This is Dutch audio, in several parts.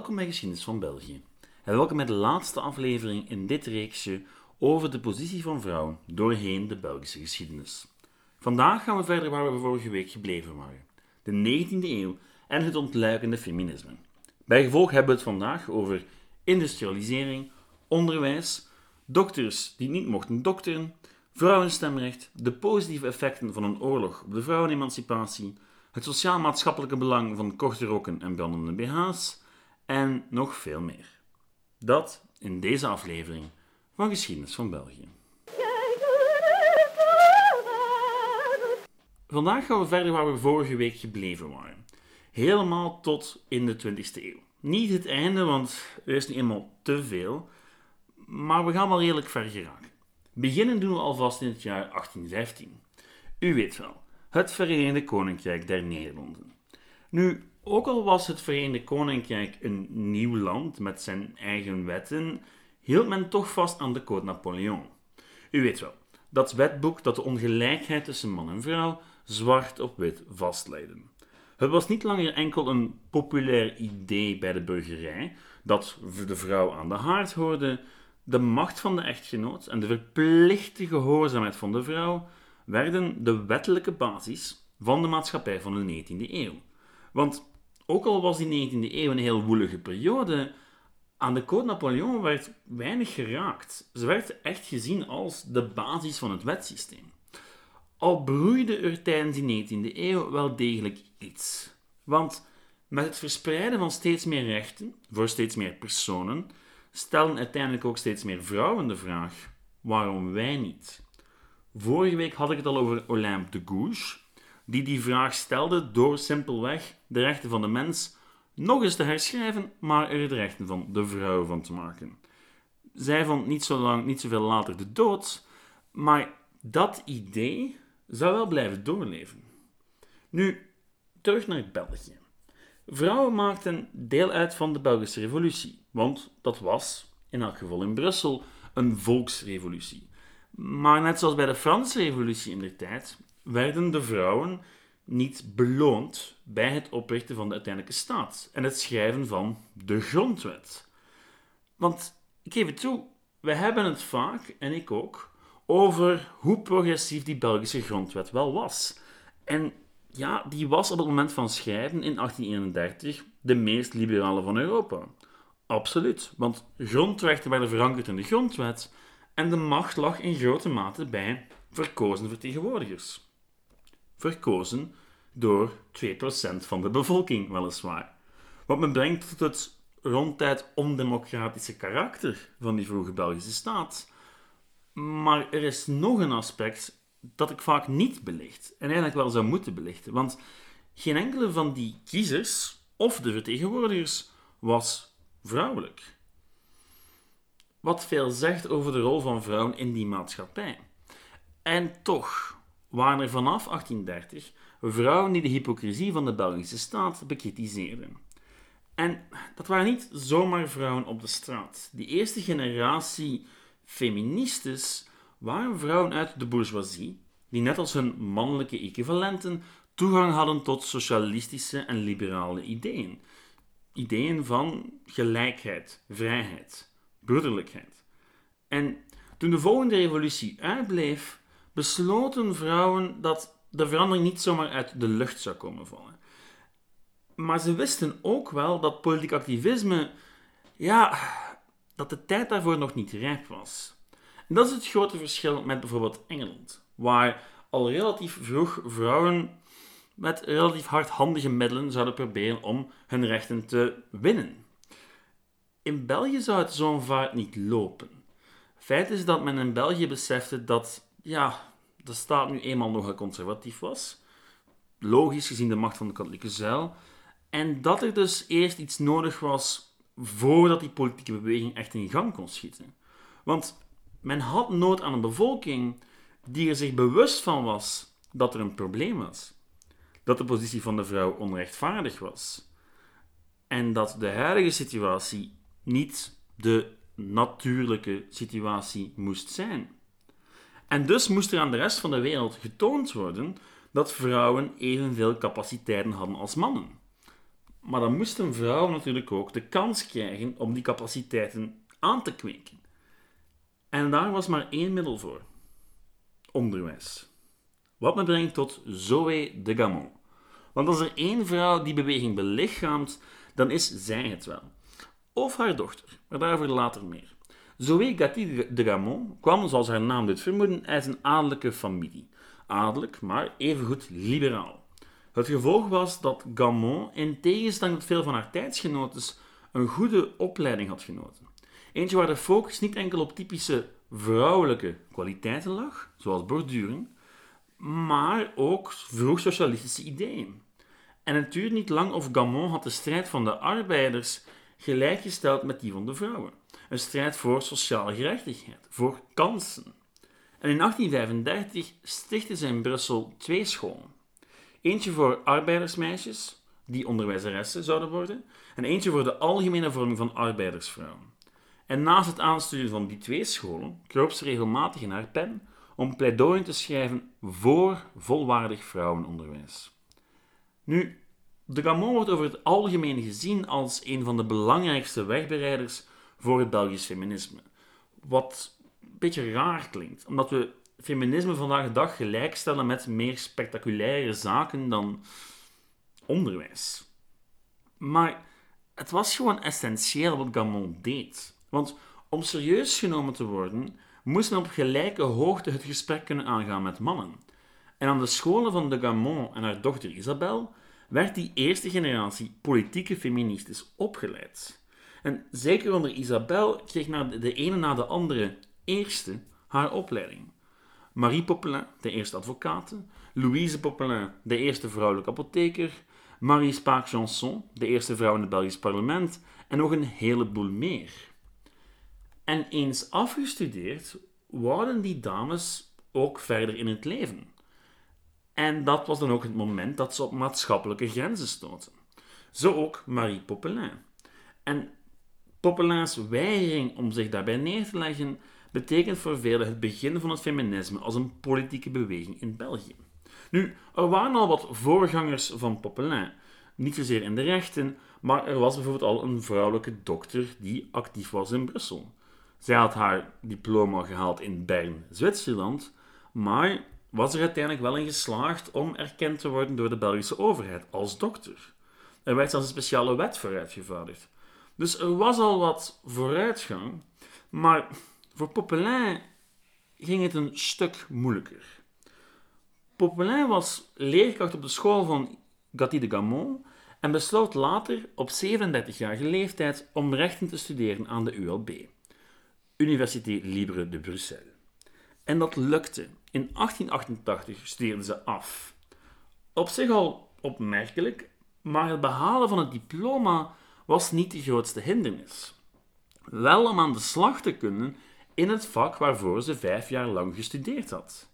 Welkom bij Geschiedenis van België. En welkom bij de laatste aflevering in dit reeksje over de positie van vrouwen doorheen de Belgische geschiedenis. Vandaag gaan we verder waar we vorige week gebleven waren. De 19e eeuw en het ontluikende feminisme. Bij gevolg hebben we het vandaag over industrialisering, onderwijs, dokters die niet mochten dokteren, vrouwenstemrecht, de positieve effecten van een oorlog op de vrouwenemancipatie, het sociaal-maatschappelijke belang van korte rokken en brandende BH's en nog veel meer. Dat in deze aflevering van Geschiedenis van België. Vandaag gaan we verder waar we vorige week gebleven waren. Helemaal tot in de 20e eeuw. Niet het einde, want er is nu eenmaal te veel, maar we gaan wel redelijk ver geraken. Beginnen doen we alvast in het jaar 1815. U weet wel, het Verenigde Koninkrijk der Nederlanden. Nu, ook al was het Verenigde Koninkrijk een nieuw land met zijn eigen wetten, hield men toch vast aan de Code Napoleon. U weet wel, dat wetboek dat de ongelijkheid tussen man en vrouw zwart op wit vastlegde. Het was niet langer enkel een populair idee bij de burgerij dat de vrouw aan de haard hoorde. De macht van de echtgenoot en de verplichte gehoorzaamheid van de vrouw werden de wettelijke basis van de maatschappij van de 19e eeuw. Want ook al was die 19e eeuw een heel woelige periode, aan de Code Napoleon werd weinig geraakt. Ze werd echt gezien als de basis van het wetsysteem. Al broeide er tijdens die 19e eeuw wel degelijk iets. Want met het verspreiden van steeds meer rechten voor steeds meer personen, stellen uiteindelijk ook steeds meer vrouwen de vraag: waarom wij niet? Vorige week had ik het al over Olympe de Gouges, die die vraag stelde door simpelweg de rechten van de mens nog eens te herschrijven, maar er de rechten van de vrouw van te maken. Zij vond niet zo lang, niet zoveel later de dood, maar dat idee zou wel blijven doorleven. Nu, terug naar België. Vrouwen maakten deel uit van de Belgische Revolutie, want dat was, in elk geval in Brussel, een volksrevolutie. Maar net zoals bij de Franse Revolutie in de tijd, werden de vrouwen niet beloond bij het oprichten van de uiteindelijke staat en het schrijven van de grondwet. Want ik geef het toe, we hebben het vaak, en ik ook, over hoe progressief die Belgische grondwet wel was. En ja, die was op het moment van schrijven in 1831 de meest liberale van Europa. Absoluut, want grondrechten werden verankerd in de grondwet en de macht lag in grote mate bij verkozen vertegenwoordigers. Verkozen door 2% van de bevolking, weliswaar. Wat me brengt tot het ronduit ondemocratische karakter van die vroege Belgische staat. Maar er is nog een aspect dat ik vaak niet belicht, en eigenlijk wel zou moeten belichten, want geen enkele van die kiezers of de vertegenwoordigers was vrouwelijk. Wat veel zegt over de rol van vrouwen in die maatschappij. En toch waren er vanaf 1830 vrouwen die de hypocrisie van de Belgische staat bekritiseerden. En dat waren niet zomaar vrouwen op de straat. Die eerste generatie feministes waren vrouwen uit de bourgeoisie, die net als hun mannelijke equivalenten toegang hadden tot socialistische en liberale ideeën. Ideeën van gelijkheid, vrijheid, broederlijkheid. En toen de volgende revolutie uitbleef, besloten vrouwen dat de verandering niet zomaar uit de lucht zou komen vallen. Maar ze wisten ook wel dat politiek activisme, ja, dat de tijd daarvoor nog niet rijp was. En dat is het grote verschil met bijvoorbeeld Engeland, waar al relatief vroeg vrouwen met relatief hardhandige middelen zouden proberen om hun rechten te winnen. In België zou het zo'n vaart niet lopen. Feit is dat men in België besefte dat ja, de staat nu eenmaal nogal conservatief was, logisch gezien de macht van de katholieke zuil, en dat er dus eerst iets nodig was voordat die politieke beweging echt in gang kon schieten. Want men had nood aan een bevolking die er zich bewust van was dat er een probleem was. Dat de positie van de vrouw onrechtvaardig was. En dat de huidige situatie niet de natuurlijke situatie moest zijn. En dus moest er aan de rest van de wereld getoond worden dat vrouwen evenveel capaciteiten hadden als mannen. Maar dan moest een vrouw natuurlijk ook de kans krijgen om die capaciteiten aan te kweken. En daar was maar één middel voor: onderwijs. Wat me brengt tot Zoe de Gamon. Want als er één vrouw die beweging belichaamt, dan is zij het wel. Of haar dochter, maar daarover later meer. Zoe Gatti de Gamon kwam, zoals haar naam doet vermoeden, uit een adellijke familie. Adellijk, maar evengoed liberaal. Het gevolg was dat Gamon, in tegenstelling tot veel van haar tijdsgenoten, een goede opleiding had genoten. Eentje waar de focus niet enkel op typische vrouwelijke kwaliteiten lag, zoals borduring, maar ook vroeg socialistische ideeën. En het duurde niet lang of Gamon had de strijd van de arbeiders gelijkgesteld met die van de vrouwen. Een strijd voor sociale gerechtigheid, voor kansen. En in 1835 stichtte ze in Brussel twee scholen. Eentje voor arbeidersmeisjes, die onderwijzeressen zouden worden, en eentje voor de algemene vorming van arbeidersvrouwen. En naast het aansturen van die twee scholen kroop ze regelmatig in haar pen om pleidooien te schrijven voor volwaardig vrouwenonderwijs. Nu, de Gamon wordt over het algemeen gezien als een van de belangrijkste wegbereiders voor het Belgisch feminisme. Wat een beetje raar klinkt, omdat we feminisme vandaag de dag gelijkstellen met meer spectaculaire zaken dan onderwijs. Maar het was gewoon essentieel wat Gamon deed. Want om serieus genomen te worden, moest men op gelijke hoogte het gesprek kunnen aangaan met mannen. En aan de scholen van de Gamon en haar dochter Isabel werd die eerste generatie politieke feministes opgeleid. En zeker onder Isabel kreeg de ene na de andere eerste haar opleiding. Marie Popelin, de eerste advocate, Louise Popelin, de eerste vrouwelijke apotheker, Marie Spaak-Janson, de eerste vrouw in het Belgisch parlement en nog een heleboel meer. En eens afgestudeerd, wouden die dames ook verder in het leven. En dat was dan ook het moment dat ze op maatschappelijke grenzen stoten. Zo ook Marie Popelin. En Popelins weigering om zich daarbij neer te leggen betekent voor velen het begin van het feminisme als een politieke beweging in België. Nu, er waren al wat voorgangers van Popelin, niet zozeer in de rechten, maar er was bijvoorbeeld al een vrouwelijke dokter die actief was in Brussel. Zij had haar diploma gehaald in Bern, Zwitserland, maar was er uiteindelijk wel in geslaagd om erkend te worden door de Belgische overheid als dokter. Er werd zelfs een speciale wet voor uitgevaardigd. Dus er was al wat vooruitgang, maar voor Popelin ging het een stuk moeilijker. Popelin was leerkracht op de school van Gatti de Gamon en besloot later op 37-jarige leeftijd om rechten te studeren aan de ULB, Université Libre de Bruxelles. En dat lukte. In 1888 studeerde ze af. Op zich al opmerkelijk, maar het behalen van het diploma was niet de grootste hindernis. Wel om aan de slag te kunnen in het vak waarvoor ze vijf jaar lang gestudeerd had.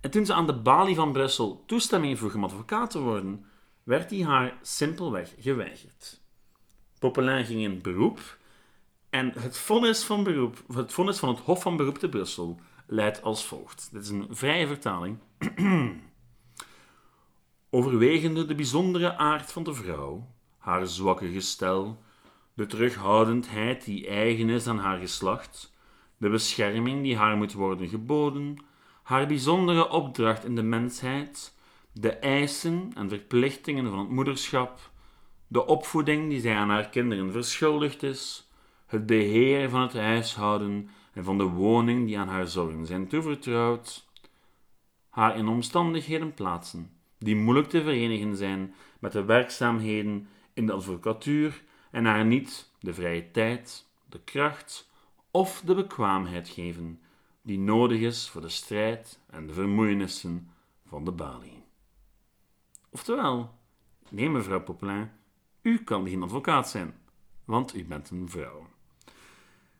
En toen ze aan de balie van Brussel toestemming vroeg om advocaat te worden, werd die haar simpelweg geweigerd. Popelin ging in beroep en het vonnis van, beroep, het vonnis van het Hof van Beroep te Brussel leidt als volgt. Dit is een vrije vertaling. Overwegende de bijzondere aard van de vrouw, haar zwakke gestel, de terughoudendheid die eigen is aan haar geslacht, de bescherming die haar moet worden geboden, haar bijzondere opdracht in de mensheid, de eisen en verplichtingen van het moederschap, de opvoeding die zij aan haar kinderen verschuldigd is, het beheer van het huishouden en van de woning die aan haar zorgen zijn toevertrouwd, haar in omstandigheden plaatsen die moeilijk te verenigen zijn met de werkzaamheden in de advocatuur en haar niet de vrije tijd, de kracht of de bekwaamheid geven die nodig is voor de strijd en de vermoeienissen van de balie. Oftewel, nee mevrouw Popelin, u kan geen advocaat zijn, want u bent een vrouw.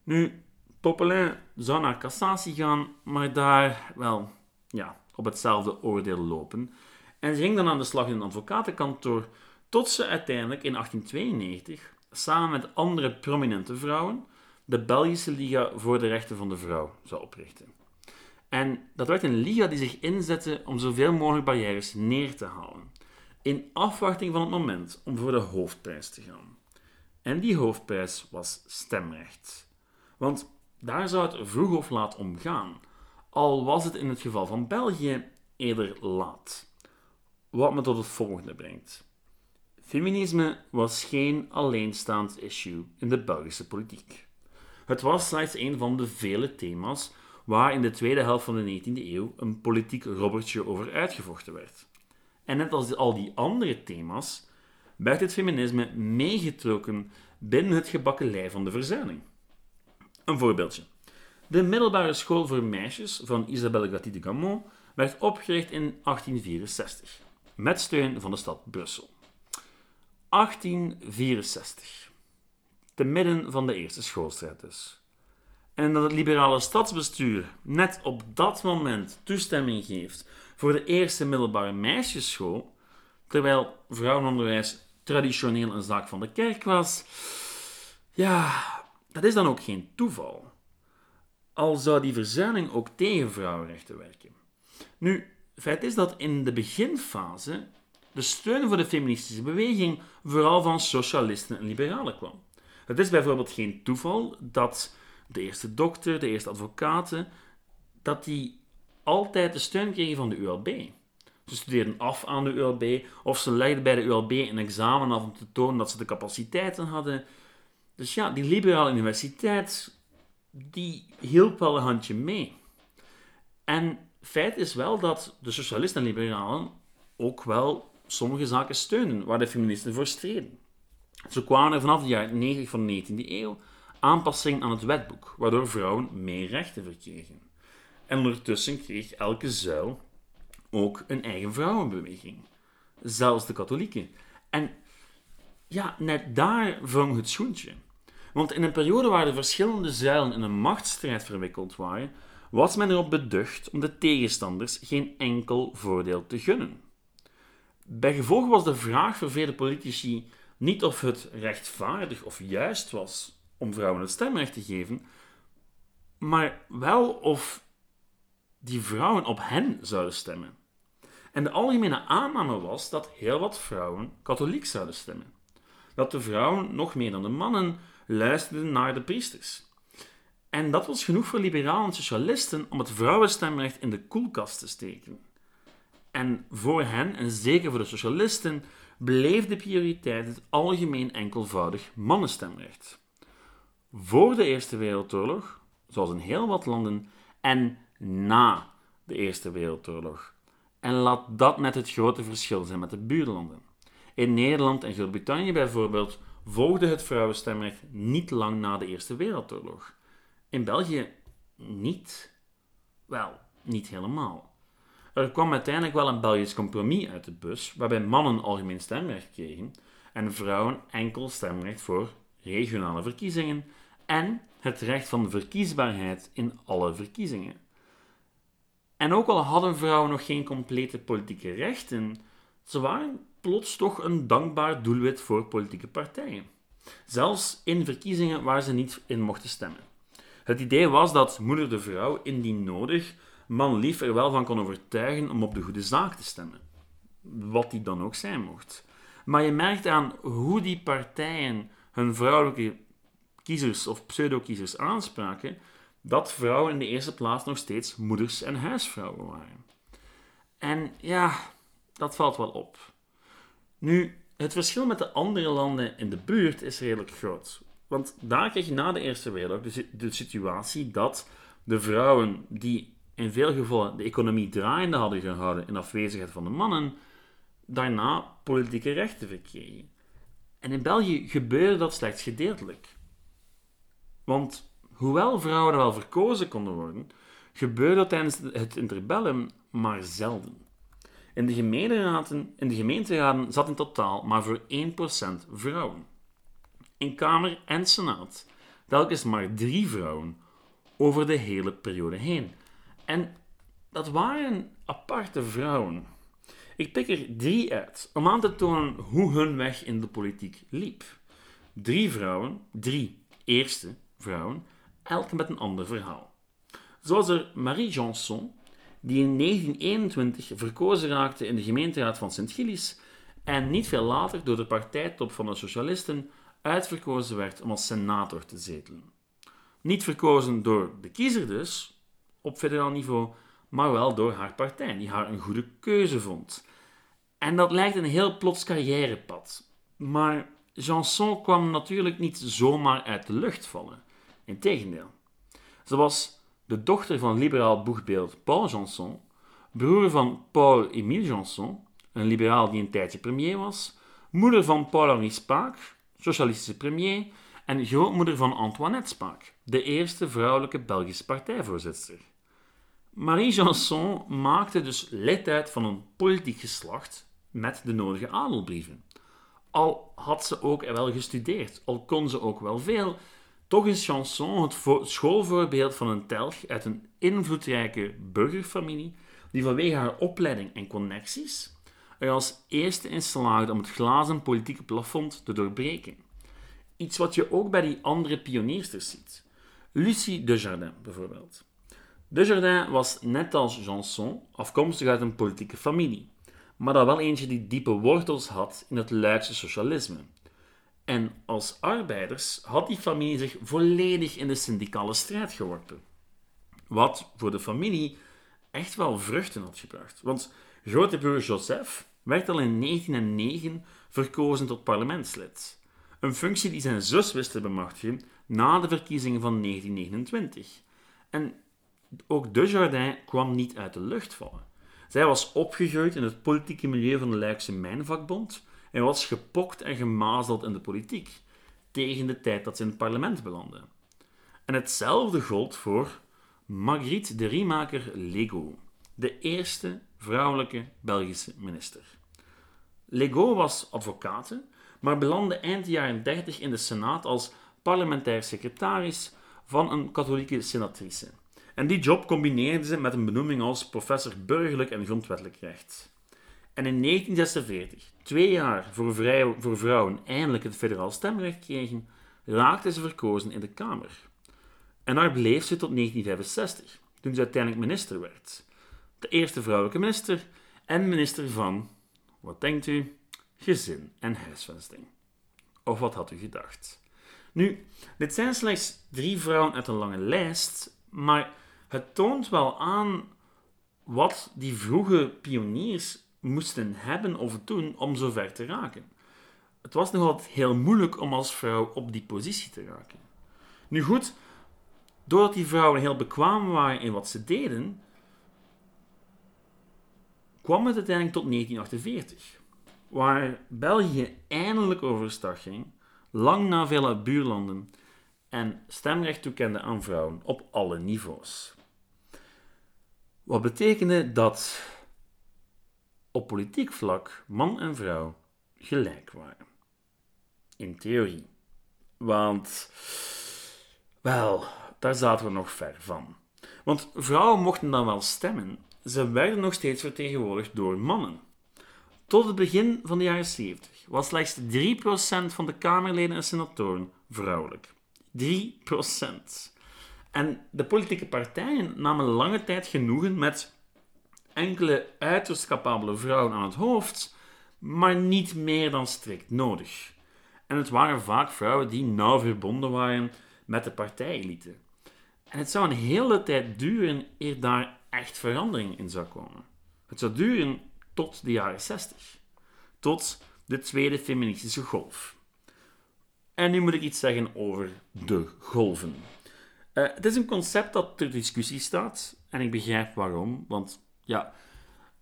Nu, Popelin zou naar cassatie gaan, maar daar, wel, ja, op hetzelfde oordeel lopen. En ze ging dan aan de slag in een advocatenkantoor, tot ze uiteindelijk in 1892, samen met andere prominente vrouwen, de Belgische Liga voor de Rechten van de Vrouw zou oprichten. En dat werd een liga die zich inzette om zoveel mogelijk barrières neer te halen. in afwachting van het moment om voor de hoofdprijs te gaan. En die hoofdprijs was stemrecht. Want daar zou het vroeg of laat om gaan, al was het in het geval van België eerder laat. Wat me tot het volgende brengt. Feminisme was geen alleenstaand issue in de Belgische politiek. Het was slechts een van de vele thema's waar in de tweede helft van de 19e eeuw een politiek robbertje over uitgevochten werd. En net als al die andere thema's werd het feminisme meegetrokken binnen het gebakken van de verzuiling. Een voorbeeldje. De middelbare school voor meisjes van Isabelle Gatti de Gamont werd opgericht in 1864, met steun van de stad Brussel. 1864. Te midden van de Eerste Schoolstrijd dus. En dat het liberale stadsbestuur net op dat moment toestemming geeft voor de eerste middelbare meisjesschool, terwijl vrouwenonderwijs traditioneel een zaak van de kerk was, ja, dat is dan ook geen toeval. Al zou die verzuiling ook tegen vrouwenrechten werken. Nu, feit is dat in de beginfase de steun voor de feministische beweging vooral van socialisten en liberalen kwam. Het is bijvoorbeeld geen toeval dat de eerste dokter, de eerste advocaten, dat die altijd de steun kregen van de ULB. Ze studeerden af aan de ULB of ze legden bij de ULB een examen af om te tonen dat ze de capaciteiten hadden. Dus ja, die liberale universiteit, die hielp wel een handje mee. En feit is wel dat de socialisten en liberalen ook wel sommige zaken steunen waar de feministen voor streden. Zo kwamen er vanaf de jaren 90 van de 19e eeuw aanpassingen aan het wetboek, waardoor vrouwen meer rechten verkregen. En ondertussen kreeg elke zuil ook een eigen vrouwenbeweging. Zelfs de katholieken. En ja, net daar wrong het schoentje. Want in een periode waar de verschillende zuilen in een machtsstrijd verwikkeld waren, was men erop beducht om de tegenstanders geen enkel voordeel te gunnen. Bij gevolg was de vraag voor vele politici niet of het rechtvaardig of juist was om vrouwen het stemrecht te geven, maar wel of die vrouwen op hen zouden stemmen. En de algemene aanname was dat heel wat vrouwen katholiek zouden stemmen. Dat de vrouwen, nog meer dan de mannen, luisterden naar de priesters. En dat was genoeg voor liberalen en socialisten om het vrouwenstemrecht in de koelkast te steken. En voor hen, en zeker voor de socialisten, bleef de prioriteit het algemeen enkelvoudig mannenstemrecht. Voor de Eerste Wereldoorlog, zoals in heel wat landen, en na de Eerste Wereldoorlog. En laat dat net het grote verschil zijn met de buurlanden. In Nederland en Groot-Brittannië bijvoorbeeld volgde het vrouwenstemrecht niet lang na de Eerste Wereldoorlog. In België niet. Wel, niet helemaal. Er kwam uiteindelijk wel een Belgisch compromis uit de bus, waarbij mannen algemeen stemrecht kregen en vrouwen enkel stemrecht voor regionale verkiezingen en het recht van verkiesbaarheid in alle verkiezingen. En ook al hadden vrouwen nog geen complete politieke rechten, ze waren plots toch een dankbaar doelwit voor politieke partijen. Zelfs in verkiezingen waar ze niet in mochten stemmen. Het idee was dat moeder de vrouw indien nodig man lief er wel van kon overtuigen om op de goede zaak te stemmen. Wat die dan ook zijn mocht. Maar je merkt aan hoe die partijen hun vrouwelijke kiezers of pseudo-kiezers aanspraken, dat vrouwen in de eerste plaats nog steeds moeders en huisvrouwen waren. En ja, dat valt wel op. Nu, het verschil met de andere landen in de buurt is redelijk groot. Want daar kreeg je na de Eerste Wereldoorlog de situatie dat de vrouwen die in veel gevallen de economie draaiende hadden gehouden in afwezigheid van de mannen, daarna politieke rechten verkregen. En in België gebeurde dat slechts gedeeltelijk. Want hoewel vrouwen wel verkozen konden worden, gebeurde dat tijdens het interbellum maar zelden. In de, gemeenteraden, in de gemeenteraden zat in totaal maar voor 1% vrouwen. In Kamer en Senaat telkens maar drie vrouwen over de hele periode heen. En dat waren aparte vrouwen. Ik pik er drie uit om aan te tonen hoe hun weg in de politiek liep. Drie vrouwen, drie eerste vrouwen, elk met een ander verhaal. Zoals er Marie Janson, die in 1921 verkozen raakte in de gemeenteraad van Sint-Gilles en niet veel later door de partijtop van de socialisten uitverkozen werd om als senator te zetelen. Niet verkozen door de kiezer dus, op federaal niveau, maar wel door haar partij, die haar een goede keuze vond. En dat lijkt een heel plots carrièrepad. Maar Janson kwam natuurlijk niet zomaar uit de lucht vallen. Integendeel. Ze was de dochter van liberaal boegbeeld Paul Janson, broer van Paul-Émile Janson, een liberaal die een tijdje premier was, moeder van Paul-Henri Spaak, socialistische premier, en grootmoeder van Antoinette Spaak, de eerste vrouwelijke Belgische partijvoorzitter. Marie Janson maakte dus lid uit van een politiek geslacht met de nodige adelbrieven. Al had ze ook wel gestudeerd, al kon ze ook wel veel, toch is Chanson het schoolvoorbeeld van een telg uit een invloedrijke burgerfamilie die vanwege haar opleiding en connecties er als eerste in slaagde om het glazen politieke plafond te doorbreken. Iets wat je ook bij die andere pioniersters ziet. Lucie Desjardins bijvoorbeeld. Desjardins was net als Janson afkomstig uit een politieke familie, maar dat wel eentje die diepe wortels had in het Luikse socialisme. En als arbeiders had die familie zich volledig in de syndicale strijd geworpen. Wat voor de familie echt wel vruchten had gebracht. Want grote broer Joseph werd al in 1909 verkozen tot parlementslid. Een functie die zijn zus wist te bemachtigen na de verkiezingen van 1929. En ook Desjardins kwam niet uit de lucht vallen. Zij was opgegroeid in het politieke milieu van de Luikse Mijnvakbond en was gepokt en gemazeld in de politiek, tegen de tijd dat ze in het parlement belandde. En hetzelfde gold voor Margriet de Riemaker Lego, de eerste vrouwelijke Belgische minister. Lego was advocaat, maar belandde eind jaren 30 in de Senaat als parlementair secretaris van een katholieke senatrice. En die job combineerde ze met een benoeming als professor burgerlijk en grondwettelijk recht. En in 1946, twee jaar voor, voor vrouwen eindelijk het federaal stemrecht kregen, raakte ze verkozen in de Kamer. En daar bleef ze tot 1965, toen ze uiteindelijk minister werd. De eerste vrouwelijke minister en minister van, wat denkt u, gezin en huisvesting. Of wat had u gedacht? Nu, dit zijn slechts drie vrouwen uit een lange lijst, maar het toont wel aan wat die vroege pioniers moesten hebben of doen om zover te raken. Het was nog altijd heel moeilijk om als vrouw op die positie te raken. Nu goed, doordat die vrouwen heel bekwaam waren in wat ze deden, kwam het uiteindelijk tot 1948, waar België eindelijk overstag ging, lang na vele buurlanden, en stemrecht toekende aan vrouwen op alle niveaus. Wat betekende dat op politiek vlak man en vrouw gelijk waren. In theorie. Want, wel, daar zaten we nog ver van. Want vrouwen mochten dan wel stemmen, ze werden nog steeds vertegenwoordigd door mannen. Tot het begin van de jaren 70 was slechts 3% van de Kamerleden en senatoren vrouwelijk. 3%. En de politieke partijen namen lange tijd genoegen met enkele uiterst capabele vrouwen aan het hoofd, maar niet meer dan strikt nodig. En het waren vaak vrouwen die nauw verbonden waren met de partijelite. En het zou een hele tijd duren eer daar echt verandering in zou komen. Het zou duren tot de jaren 60, tot de tweede feministische golf. En nu moet ik iets zeggen over de golven. Uh, het is een concept dat ter discussie staat en ik begrijp waarom, want ja,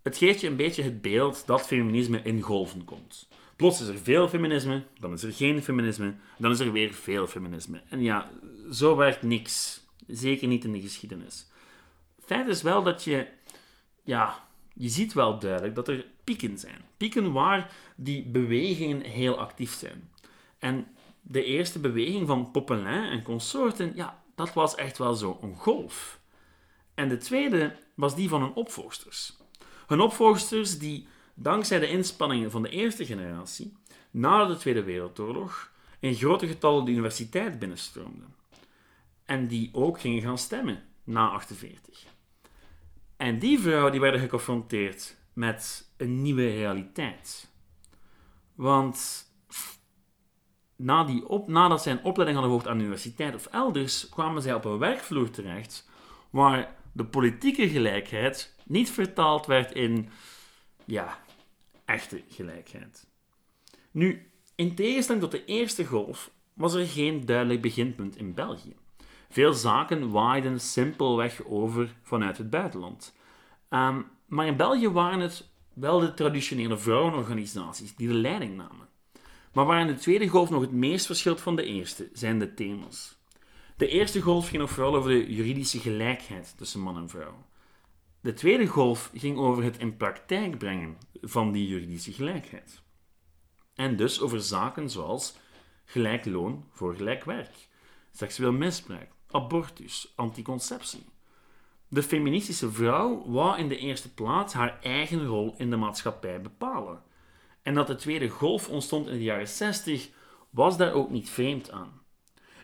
het geeft je een beetje het beeld dat feminisme in golven komt. Plots is er veel feminisme, dan is er geen feminisme, dan is er weer veel feminisme. En ja, zo werkt niks. Zeker niet in de geschiedenis. Feit is wel dat je, ja, je ziet wel duidelijk dat er pieken zijn. Pieken waar die bewegingen heel actief zijn. En de eerste beweging van Popelin en consorten, ja, dat was echt wel zo een golf. En de tweede was die van hun opvolgsters. Hun opvolgsters die dankzij de inspanningen van de eerste generatie na de Tweede Wereldoorlog in grote getallen de universiteit binnenstroomden. En die ook gingen gaan stemmen na 48. En die vrouwen die werden geconfronteerd met een nieuwe realiteit. Want op, nadat zij een opleiding hadden gevolgd aan de universiteit of elders, kwamen zij op een werkvloer terecht waar de politieke gelijkheid niet vertaald werd in, ja, echte gelijkheid. Nu, in tegenstelling tot de eerste golf was er geen duidelijk beginpunt in België. Veel zaken waaiden simpelweg over vanuit het buitenland. Um, maar in België waren het wel de traditionele vrouwenorganisaties die de leiding namen. Maar waar in de tweede golf nog het meest verschilt van de eerste, zijn de thema's. De eerste golf ging nog vooral over de juridische gelijkheid tussen man en vrouw. De tweede golf ging over het in praktijk brengen van die juridische gelijkheid. En dus over zaken zoals gelijk loon voor gelijk werk, seksueel misbruik, abortus, anticonceptie. De feministische vrouw wou in de eerste plaats haar eigen rol in de maatschappij bepalen. En dat de tweede golf ontstond in de jaren 60 was daar ook niet vreemd aan.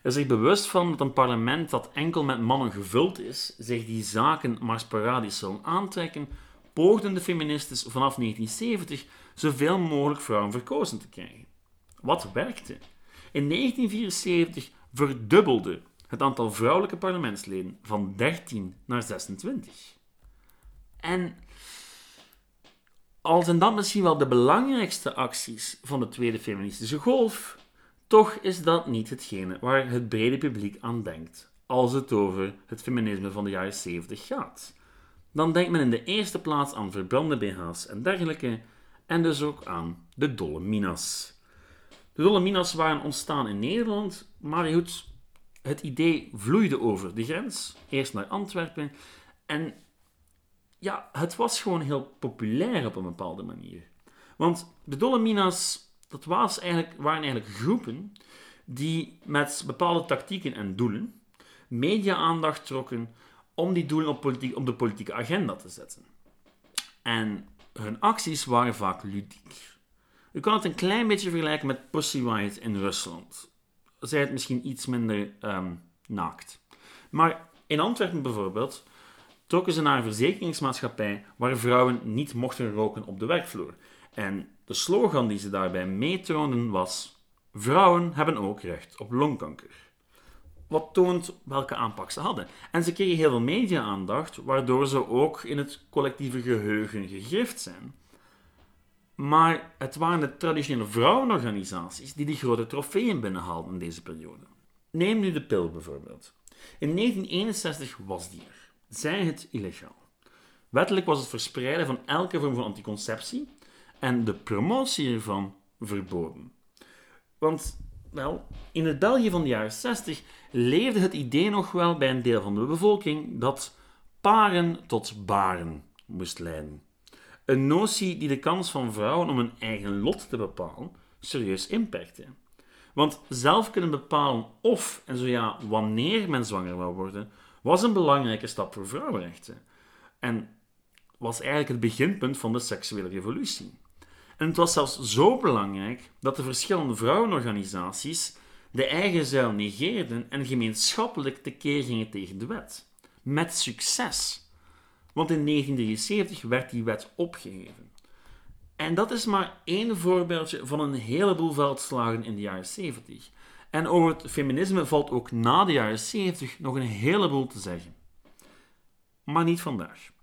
Er zich bewust van dat een parlement dat enkel met mannen gevuld is, zich die zaken maar sporadisch zou aantrekken, poogden de feministes vanaf 1970 zoveel mogelijk vrouwen verkozen te krijgen. Wat werkte? In 1974 verdubbelde het aantal vrouwelijke parlementsleden van 13 naar 26. En al zijn dat misschien wel de belangrijkste acties van de tweede feministische golf, toch is dat niet hetgene waar het brede publiek aan denkt als het over het feminisme van de jaren 70 gaat. Dan denkt men in de eerste plaats aan verbrande BH's en dergelijke, en dus ook aan de dolle minas. De dolle minas waren ontstaan in Nederland, maar goed, het idee vloeide over de grens, eerst naar Antwerpen, en ja, het was gewoon heel populair op een bepaalde manier. Want de Dolominas, dat was eigenlijk, waren eigenlijk groepen die met bepaalde tactieken en doelen media-aandacht trokken om die doelen op, politiek, op de politieke agenda te zetten. En hun acties waren vaak ludiek. U kan het een klein beetje vergelijken met Pussy Riot in Rusland. Zij het misschien iets minder um, naakt. Maar in Antwerpen bijvoorbeeld trokken ze naar een verzekeringsmaatschappij waar vrouwen niet mochten roken op de werkvloer. En de slogan die ze daarbij meetroonden was: Vrouwen hebben ook recht op longkanker. Wat toont welke aanpak ze hadden. En ze kregen heel veel media-aandacht, waardoor ze ook in het collectieve geheugen gegrift zijn. Maar het waren de traditionele vrouwenorganisaties die die grote trofeeën binnenhaalden in deze periode. Neem nu de pil bijvoorbeeld. In 1961 was die er zij het illegaal. Wettelijk was het verspreiden van elke vorm van anticonceptie en de promotie ervan verboden. Want, wel, in het België van de jaren 60 leefde het idee nog wel bij een deel van de bevolking dat paren tot baren moest leiden. Een notie die de kans van vrouwen om hun eigen lot te bepalen serieus inperkte. Want zelf kunnen bepalen of en zo ja wanneer men zwanger wil worden, was een belangrijke stap voor vrouwenrechten. En was eigenlijk het beginpunt van de seksuele revolutie. En het was zelfs zo belangrijk dat de verschillende vrouwenorganisaties de eigen zuil negeerden en gemeenschappelijk tekeer gingen tegen de wet. Met succes. Want in 1973 werd die wet opgeheven. En dat is maar één voorbeeldje van een heleboel veldslagen in de jaren 70. En over het feminisme valt ook na de jaren 70 nog een heleboel te zeggen. Maar niet vandaag.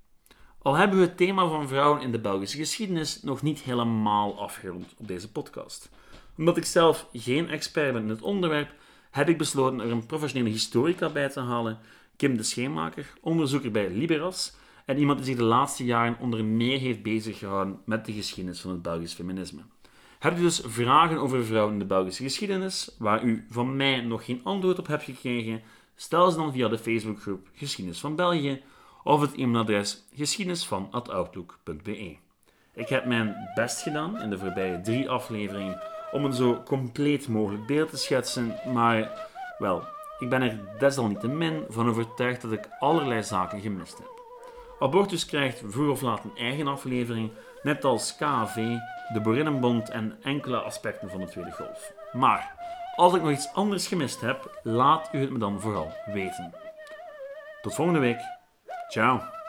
Al hebben we het thema van vrouwen in de Belgische geschiedenis nog niet helemaal afgerond op deze podcast. Omdat ik zelf geen expert ben in het onderwerp, heb ik besloten er een professionele historica bij te halen, Kim de Scheenmaker, onderzoeker bij Liberas en iemand die zich de laatste jaren onder meer heeft bezig gehouden met de geschiedenis van het Belgisch feminisme. Hebt u dus vragen over vrouwen in de Belgische geschiedenis, waar u van mij nog geen antwoord op hebt gekregen? Stel ze dan via de Facebookgroep Geschiedenis van België of het e-mailadres geschiedenisvanoutlook.be. Ik heb mijn best gedaan in de voorbije drie afleveringen om een zo compleet mogelijk beeld te schetsen, maar wel, ik ben er desalniettemin van overtuigd dat ik allerlei zaken gemist heb. Abortus krijgt vroeg of laat een eigen aflevering, net als KV, de Boerinnenbond en enkele aspecten van de Tweede Golf. Maar als ik nog iets anders gemist heb, laat u het me dan vooral weten. Tot volgende week. Ciao.